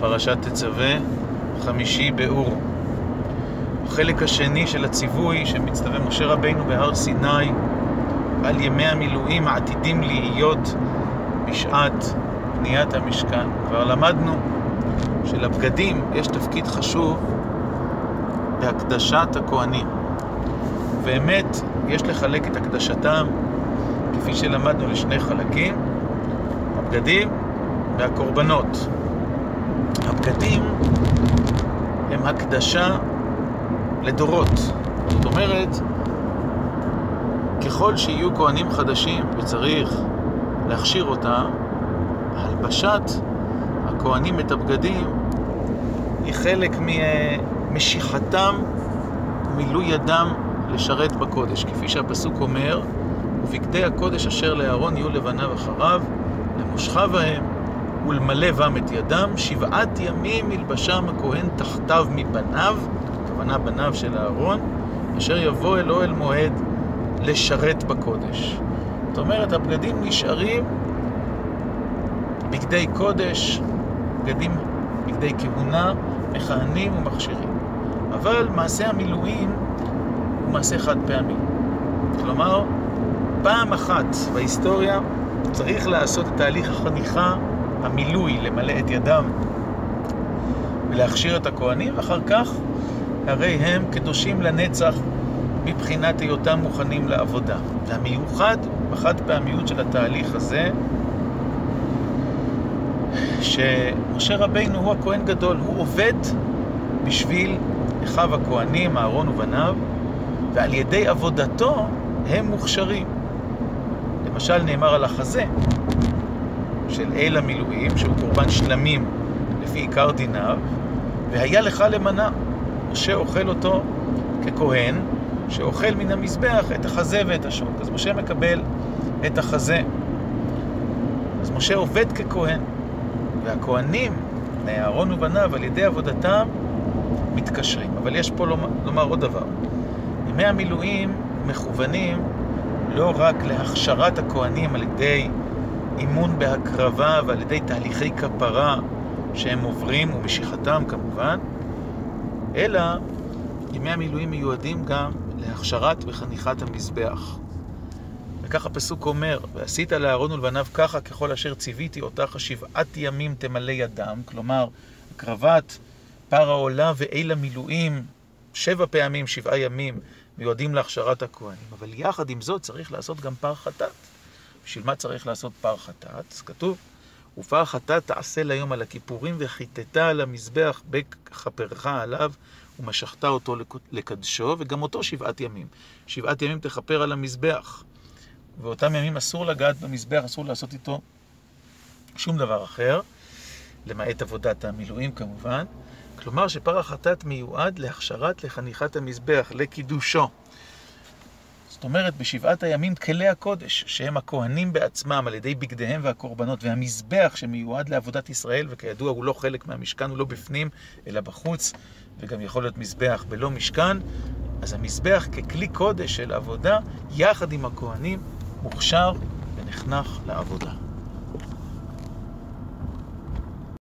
פרשת תצווה, חמישי באור. החלק השני של הציווי שמצטווה משה רבינו בהר סיני על ימי המילואים העתידים להיות בשעת בניית המשכן. כבר למדנו שלבגדים יש תפקיד חשוב בהקדשת הכהנים. באמת, יש לחלק את הקדשתם, כפי שלמדנו, לשני חלקים, הבגדים והקורבנות. הבגדים הם הקדשה לדורות. זאת אומרת, ככל שיהיו כהנים חדשים וצריך להכשיר אותם, הלבשת הכהנים את הבגדים היא חלק ממשיכתם ומילוי ידם לשרת בקודש. כפי שהפסוק אומר, ובגדי הקודש אשר לאהרון יהיו לבניו אחריו, למושכה בהם ולמלא בם את ידם, שבעת ימים ילבשם הכהן תחתיו מבניו, הכוונה בניו של אהרון, אשר יבוא אל אוהל מועד לשרת בקודש. זאת אומרת, הבגדים נשארים בגדי קודש, בגדים, בגדי כהונה, מכהנים ומכשירים. אבל מעשה המילואים הוא מעשה חד פעמי. כלומר, פעם אחת בהיסטוריה צריך לעשות את תהליך החניכה, המילוי, למלא את ידם ולהכשיר את הכהנים, ואחר כך הרי הם קדושים לנצח מבחינת היותם מוכנים לעבודה. והמיוחד בחד פעמיות של התהליך הזה, שמשה רבינו הוא הכהן גדול, הוא עובד בשביל אחיו הכהנים, אהרון ובניו, ועל ידי עבודתו הם מוכשרים. למשל נאמר על החזה של אל המילואים, שהוא קורבן שלמים לפי עיקר דיניו, והיה לך למנה. משה אוכל אותו ככהן, שאוכל מן המזבח את החזה ואת השוק. אז משה מקבל את החזה. אז משה עובד ככהן, והכהנים, אהרון ובניו, על ידי עבודתם, מתקשרים. אבל יש פה לומר, לומר עוד דבר. ימי המילואים מכוונים לא רק להכשרת הכהנים על ידי אימון בהקרבה ועל ידי תהליכי כפרה שהם עוברים, ומשיכתם כמובן, אלא ימי המילואים מיועדים גם להכשרת וחניכת המזבח. וכך הפסוק אומר, ועשית לאהרון ולבניו ככה ככל אשר ציוויתי אותך שבעת ימים תמלא ידם, כלומר, הקרבת פר העולה ואל המילואים, שבע פעמים, שבעה ימים, מיועדים להכשרת הכהנים. אבל יחד עם זאת צריך לעשות גם פר חטאת. בשביל מה צריך לעשות פר חטאת? כתוב, ופר חטאת תעשה ליום על הכיפורים וחיטטה על המזבח בכפרך עליו ומשכת אותו לקדשו, וגם אותו שבעת ימים. שבעת ימים תכפר על המזבח. ואותם ימים אסור לגעת במזבח, אסור לעשות איתו שום דבר אחר, למעט עבודת המילואים כמובן. כלומר שפר החטאת מיועד להכשרת לחניכת המזבח, לקידושו. אומרת, בשבעת הימים כלי הקודש, שהם הכהנים בעצמם על ידי בגדיהם והקורבנות, והמזבח שמיועד לעבודת ישראל, וכידוע הוא לא חלק מהמשכן, הוא לא בפנים, אלא בחוץ, וגם יכול להיות מזבח בלא משכן, אז המזבח ככלי קודש של עבודה, יחד עם הכהנים, מוכשר ונחנך לעבודה.